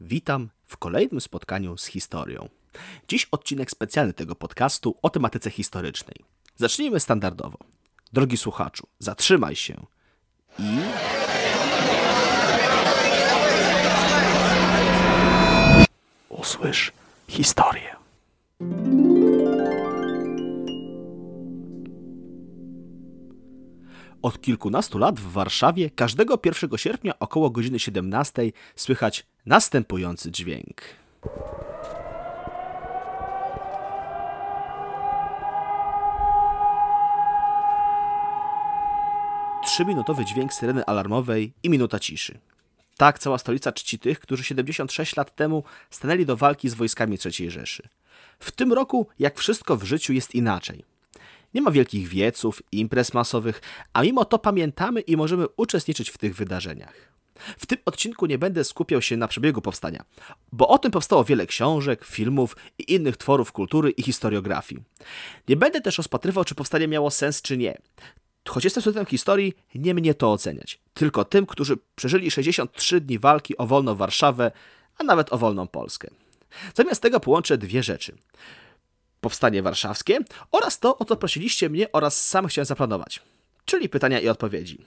Witam w kolejnym spotkaniu z historią. Dziś odcinek specjalny tego podcastu o tematyce historycznej. Zacznijmy standardowo. Drogi słuchaczu, zatrzymaj się i. Usłysz historię. Od kilkunastu lat w Warszawie każdego 1 sierpnia około godziny 17 słychać następujący dźwięk. Trzyminutowy dźwięk syreny alarmowej i minuta ciszy. Tak cała stolica czci tych, którzy 76 lat temu stanęli do walki z wojskami III Rzeszy. W tym roku, jak wszystko w życiu, jest inaczej. Nie ma wielkich wieców imprez masowych, a mimo to pamiętamy i możemy uczestniczyć w tych wydarzeniach. W tym odcinku nie będę skupiał się na przebiegu powstania, bo o tym powstało wiele książek, filmów i innych tworów kultury i historiografii. Nie będę też rozpatrywał, czy powstanie miało sens, czy nie. Choć jestem studentem historii, nie mnie to oceniać. Tylko tym, którzy przeżyli 63 dni walki o wolną Warszawę, a nawet o wolną Polskę. Zamiast tego połączę dwie rzeczy. Powstanie Warszawskie oraz to, o co prosiliście mnie oraz sam chciałem zaplanować. Czyli pytania i odpowiedzi.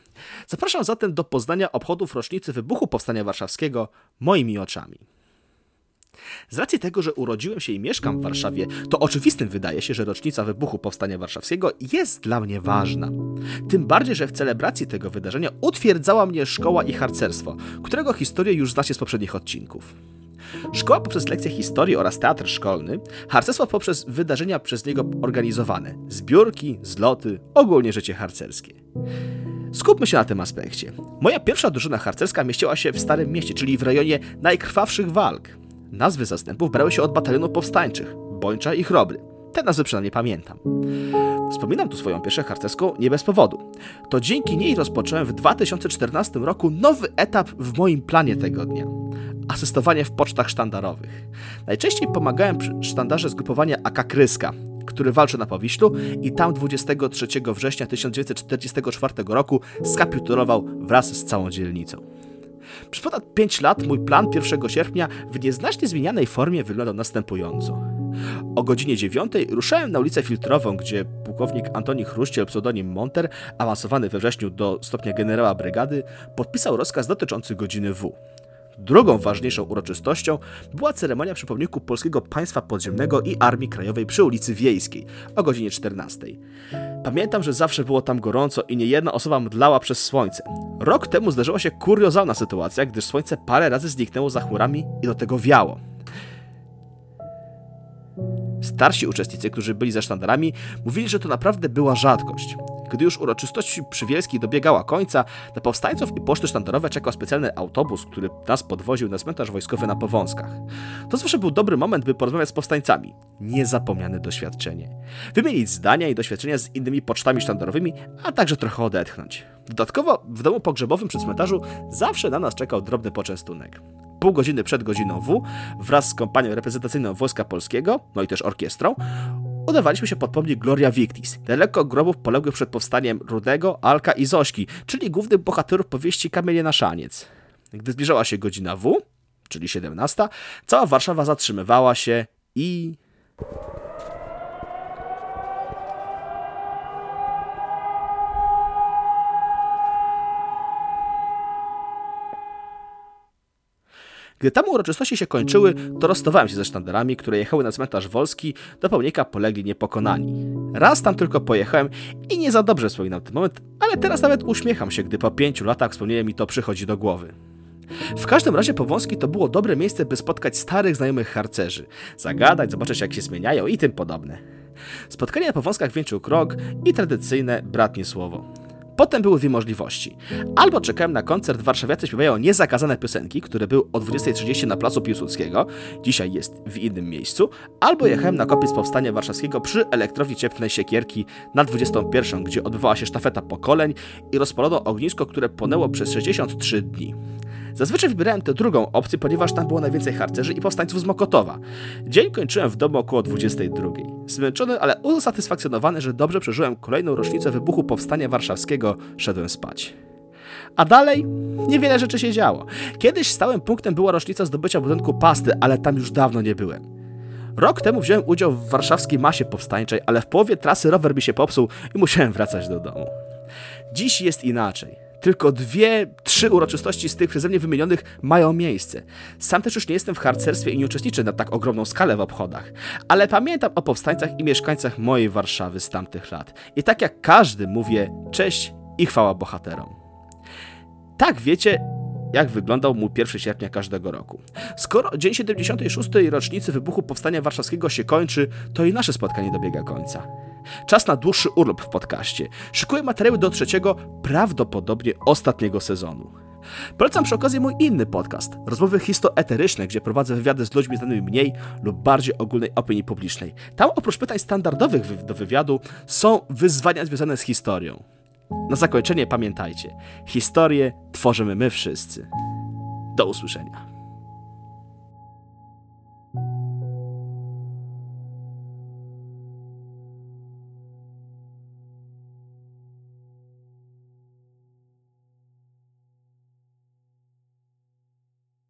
Zapraszam zatem do poznania obchodów rocznicy wybuchu Powstania Warszawskiego moimi oczami. Z racji tego, że urodziłem się i mieszkam w Warszawie, to oczywistym wydaje się, że rocznica wybuchu Powstania Warszawskiego jest dla mnie ważna. Tym bardziej, że w celebracji tego wydarzenia utwierdzała mnie szkoła i harcerstwo, którego historię już znacie z poprzednich odcinków. Szkoła poprzez lekcje historii oraz teatr szkolny, harcerstwo poprzez wydarzenia przez niego organizowane, zbiórki, zloty, ogólnie życie harcerskie. Skupmy się na tym aspekcie. Moja pierwsza drużyna harcerska mieściła się w Starym Mieście, czyli w rejonie najkrwawszych walk. Nazwy zastępów brały się od batalionów powstańczych, Bończa i Chrobry. Te nazwy przynajmniej pamiętam. Wspominam tu swoją pierwszą harcerską nie bez powodu. To dzięki niej rozpocząłem w 2014 roku nowy etap w moim planie tego dnia. Asystowanie w pocztach sztandarowych. Najczęściej pomagałem przy sztandarze zgrupowania AK Kryska, który walczy na Powiślu i tam 23 września 1944 roku skapitulował wraz z całą dzielnicą. Przez ponad 5 lat mój plan 1 sierpnia w nieznacznie zmienianej formie wyglądał następująco. O godzinie 9 ruszałem na ulicę Filtrową, gdzie pułkownik Antoni Chruściel, pseudonim Monter, awansowany we wrześniu do stopnia generała brygady, podpisał rozkaz dotyczący godziny W. Drugą ważniejszą uroczystością była ceremonia przy pomniku Polskiego Państwa Podziemnego i Armii Krajowej przy ulicy Wiejskiej o godzinie 14. Pamiętam, że zawsze było tam gorąco i niejedna osoba mdlała przez słońce. Rok temu zdarzyła się kuriozalna sytuacja, gdyż słońce parę razy zniknęło za chmurami i do tego wiało. Starsi uczestnicy, którzy byli za sztandarami, mówili, że to naprawdę była rzadkość. Gdy już uroczystość przy dobiegała końca, na powstańców i poczty sztandarowe czekał specjalny autobus, który nas podwoził na cmentarz wojskowy na Powązkach. To zawsze był dobry moment, by porozmawiać z powstańcami. Niezapomniane doświadczenie. Wymienić zdania i doświadczenia z innymi pocztami sztandarowymi, a także trochę odetchnąć. Dodatkowo w domu pogrzebowym przy cmentarzu zawsze na nas czekał drobny poczęstunek pół godziny przed godziną W, wraz z kompanią reprezentacyjną Wojska Polskiego, no i też orkiestrą, udawaliśmy się pod pomnik Gloria Victis, daleko grobów poległych przed powstaniem Rudego, Alka i Zośki, czyli głównych bohaterów powieści Kamienie na Szaniec. Gdy zbliżała się godzina W, czyli 17, cała Warszawa zatrzymywała się i... Gdy tam uroczystości się kończyły, to rozstawałem się ze sztandarami, które jechały na cmentarz Wolski do pomnika polegli niepokonani. Raz tam tylko pojechałem i nie za dobrze wspominam ten moment, ale teraz nawet uśmiecham się, gdy po pięciu latach wspomnienie mi to przychodzi do głowy. W każdym razie Powązki to było dobre miejsce, by spotkać starych znajomych harcerzy, zagadać, zobaczyć jak się zmieniają i tym podobne. Spotkanie na Powązkach wieńczył krok i tradycyjne bratnie słowo. Potem były dwie możliwości. Albo czekałem na koncert Warszawiacy śpiewają niezakazane piosenki, który był o 20.30 na placu Piłsudskiego, dzisiaj jest w innym miejscu, albo jechałem na kopiec Powstania Warszawskiego przy elektrowni cieplnej Siekierki na 21, gdzie odbywała się sztafeta pokoleń i rozpalono ognisko, które płonęło przez 63 dni. Zazwyczaj wybierałem tę drugą opcję, ponieważ tam było najwięcej harcerzy i powstańców z Mokotowa. Dzień kończyłem w domu około 22. Zmęczony, ale usatysfakcjonowany, że dobrze przeżyłem kolejną rocznicę wybuchu Powstania Warszawskiego, szedłem spać. A dalej niewiele rzeczy się działo. Kiedyś stałym punktem była rocznica zdobycia budynku Pasty, ale tam już dawno nie byłem. Rok temu wziąłem udział w warszawskiej masie powstańczej, ale w połowie trasy rower mi się popsuł i musiałem wracać do domu. Dziś jest inaczej. Tylko dwie, trzy uroczystości z tych przeze mnie wymienionych mają miejsce. Sam też już nie jestem w harcerstwie i nie uczestniczę na tak ogromną skalę w obchodach, ale pamiętam o powstańcach i mieszkańcach mojej Warszawy z tamtych lat. I tak jak każdy mówię cześć i chwała bohaterom. Tak wiecie, jak wyglądał mój 1 sierpnia każdego roku. Skoro dzień 76. rocznicy wybuchu Powstania Warszawskiego się kończy, to i nasze spotkanie dobiega końca. Czas na dłuższy urlop w podcaście. Szykuję materiały do trzeciego, prawdopodobnie ostatniego sezonu. Polecam przy okazji mój inny podcast, rozmowy histoeteryczne, gdzie prowadzę wywiady z ludźmi znanymi mniej lub bardziej ogólnej opinii publicznej. Tam oprócz pytań standardowych do wywiadu są wyzwania związane z historią. Na zakończenie pamiętajcie, historię tworzymy my wszyscy. Do usłyszenia.